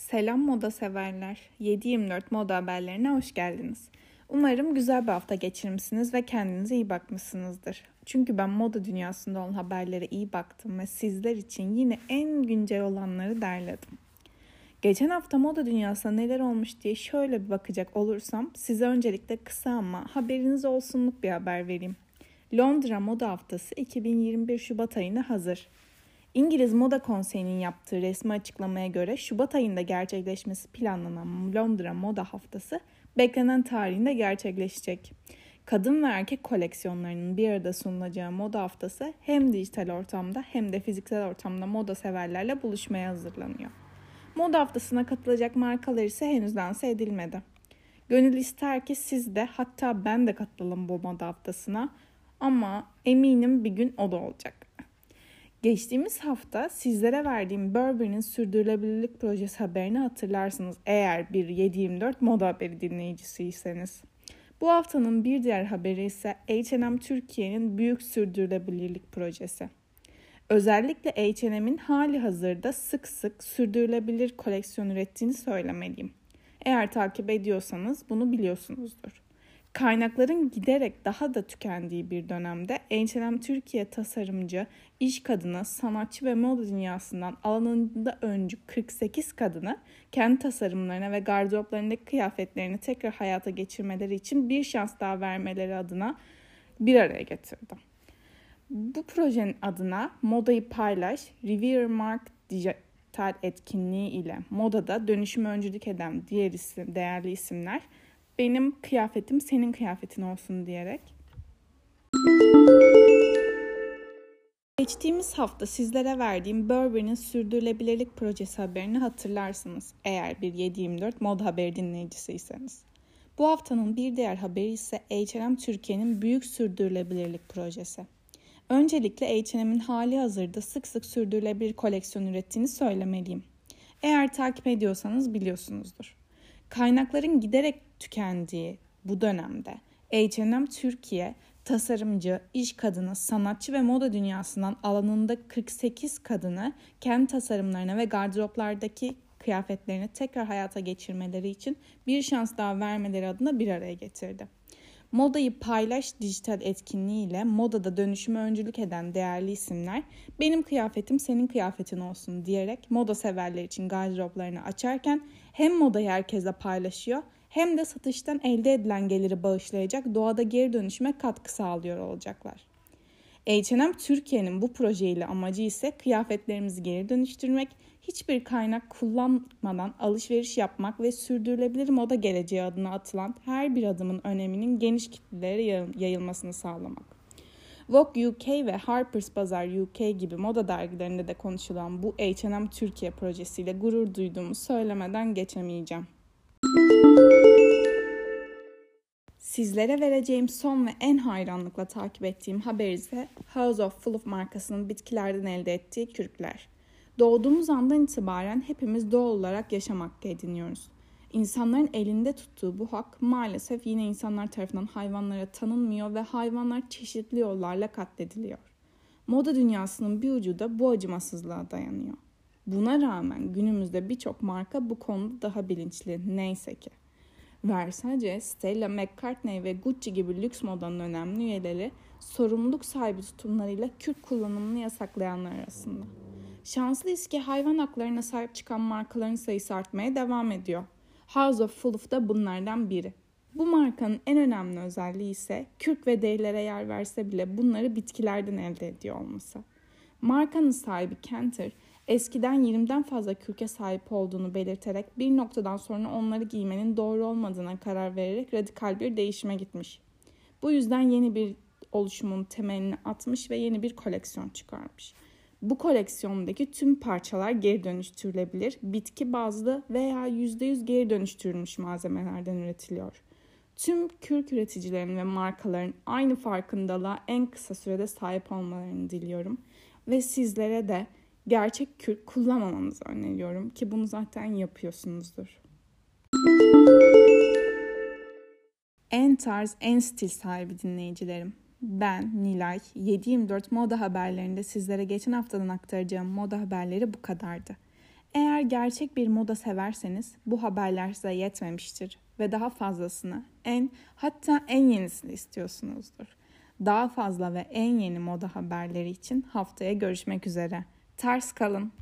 Selam moda severler. 7-24 moda haberlerine hoş geldiniz. Umarım güzel bir hafta geçirmişsiniz ve kendinize iyi bakmışsınızdır. Çünkü ben moda dünyasında olan haberlere iyi baktım ve sizler için yine en güncel olanları derledim. Geçen hafta moda dünyasında neler olmuş diye şöyle bir bakacak olursam size öncelikle kısa ama haberiniz olsunluk bir haber vereyim. Londra Moda Haftası 2021 Şubat ayına hazır. İngiliz Moda Konseyi'nin yaptığı resmi açıklamaya göre Şubat ayında gerçekleşmesi planlanan Londra Moda Haftası beklenen tarihinde gerçekleşecek. Kadın ve erkek koleksiyonlarının bir arada sunulacağı moda haftası hem dijital ortamda hem de fiziksel ortamda moda severlerle buluşmaya hazırlanıyor. Moda haftasına katılacak markalar ise henüz lanse edilmedi. Gönül ister ki siz de hatta ben de katılalım bu moda haftasına ama eminim bir gün o da olacak. Geçtiğimiz hafta sizlere verdiğim Burberry'nin sürdürülebilirlik projesi haberini hatırlarsınız eğer bir 724 moda haberi dinleyicisiyseniz. Bu haftanın bir diğer haberi ise H&M Türkiye'nin büyük sürdürülebilirlik projesi. Özellikle H&M'in hali hazırda sık sık sürdürülebilir koleksiyon ürettiğini söylemeliyim. Eğer takip ediyorsanız bunu biliyorsunuzdur. Kaynakların giderek daha da tükendiği bir dönemde H&M Türkiye tasarımcı, iş kadını, sanatçı ve moda dünyasından alanında öncü 48 kadını kendi tasarımlarına ve gardıroplarındaki kıyafetlerini tekrar hayata geçirmeleri için bir şans daha vermeleri adına bir araya getirdi. Bu projenin adına Modayı Paylaş, Revere Mark dijital etkinliği ile modada dönüşüm öncülük eden diğer isim, değerli isimler benim kıyafetim senin kıyafetin olsun diyerek. Geçtiğimiz hafta sizlere verdiğim Burberry'nin sürdürülebilirlik projesi haberini hatırlarsınız eğer bir 724 mod haberi dinleyicisiyseniz. Bu haftanın bir diğer haberi ise H&M Türkiye'nin büyük sürdürülebilirlik projesi. Öncelikle H&M'in hali hazırda sık sık sürdürülebilir koleksiyon ürettiğini söylemeliyim. Eğer takip ediyorsanız biliyorsunuzdur. Kaynakların giderek tükendiği bu dönemde H&M Türkiye tasarımcı, iş kadını, sanatçı ve moda dünyasından alanında 48 kadını kendi tasarımlarına ve gardıroplardaki kıyafetlerini tekrar hayata geçirmeleri için bir şans daha vermeleri adına bir araya getirdi. Modayı paylaş dijital etkinliğiyle modada dönüşüme öncülük eden değerli isimler benim kıyafetim senin kıyafetin olsun diyerek moda severler için gardıroplarını açarken hem modayı herkese paylaşıyor hem de satıştan elde edilen geliri bağışlayacak doğada geri dönüşüme katkı sağlıyor olacaklar. H&M Türkiye'nin bu projeyle amacı ise kıyafetlerimizi geri dönüştürmek, hiçbir kaynak kullanmadan alışveriş yapmak ve sürdürülebilir moda geleceği adına atılan her bir adımın öneminin geniş kitlelere yayılmasını sağlamak. Vogue UK ve Harper's Bazaar UK gibi moda dergilerinde de konuşulan bu H&M Türkiye projesiyle gurur duyduğumu söylemeden geçemeyeceğim. Sizlere vereceğim son ve en hayranlıkla takip ettiğim haber ise House of Full of markasının bitkilerden elde ettiği kürkler. Doğduğumuz andan itibaren hepimiz doğal olarak yaşam hakkı ediniyoruz. İnsanların elinde tuttuğu bu hak maalesef yine insanlar tarafından hayvanlara tanınmıyor ve hayvanlar çeşitli yollarla katlediliyor. Moda dünyasının bir ucu da bu acımasızlığa dayanıyor. Buna rağmen günümüzde birçok marka bu konuda daha bilinçli neyse ki. Versace, Stella McCartney ve Gucci gibi lüks modanın önemli üyeleri sorumluluk sahibi tutumlarıyla kürk kullanımını yasaklayanlar arasında. Şanslıyız ki hayvan haklarına sahip çıkan markaların sayısı artmaya devam ediyor. House of Fuluf da bunlardan biri. Bu markanın en önemli özelliği ise kürk ve derilere yer verse bile bunları bitkilerden elde ediyor olması. Markanın sahibi Kenter, eskiden 20'den fazla kürke sahip olduğunu belirterek bir noktadan sonra onları giymenin doğru olmadığına karar vererek radikal bir değişime gitmiş. Bu yüzden yeni bir oluşumun temelini atmış ve yeni bir koleksiyon çıkarmış. Bu koleksiyondaki tüm parçalar geri dönüştürülebilir, bitki bazlı veya %100 geri dönüştürülmüş malzemelerden üretiliyor. Tüm kürk üreticilerin ve markaların aynı farkındalığa en kısa sürede sahip olmalarını diliyorum. Ve sizlere de gerçek kürk kullanmamanızı öneriyorum ki bunu zaten yapıyorsunuzdur. En tarz, en stil sahibi dinleyicilerim. Ben Nilay, 724 moda haberlerinde sizlere geçen haftadan aktaracağım moda haberleri bu kadardı. Eğer gerçek bir moda severseniz bu haberler size yetmemiştir ve daha fazlasını, en hatta en yenisini istiyorsunuzdur. Daha fazla ve en yeni moda haberleri için haftaya görüşmek üzere. Ters kalın.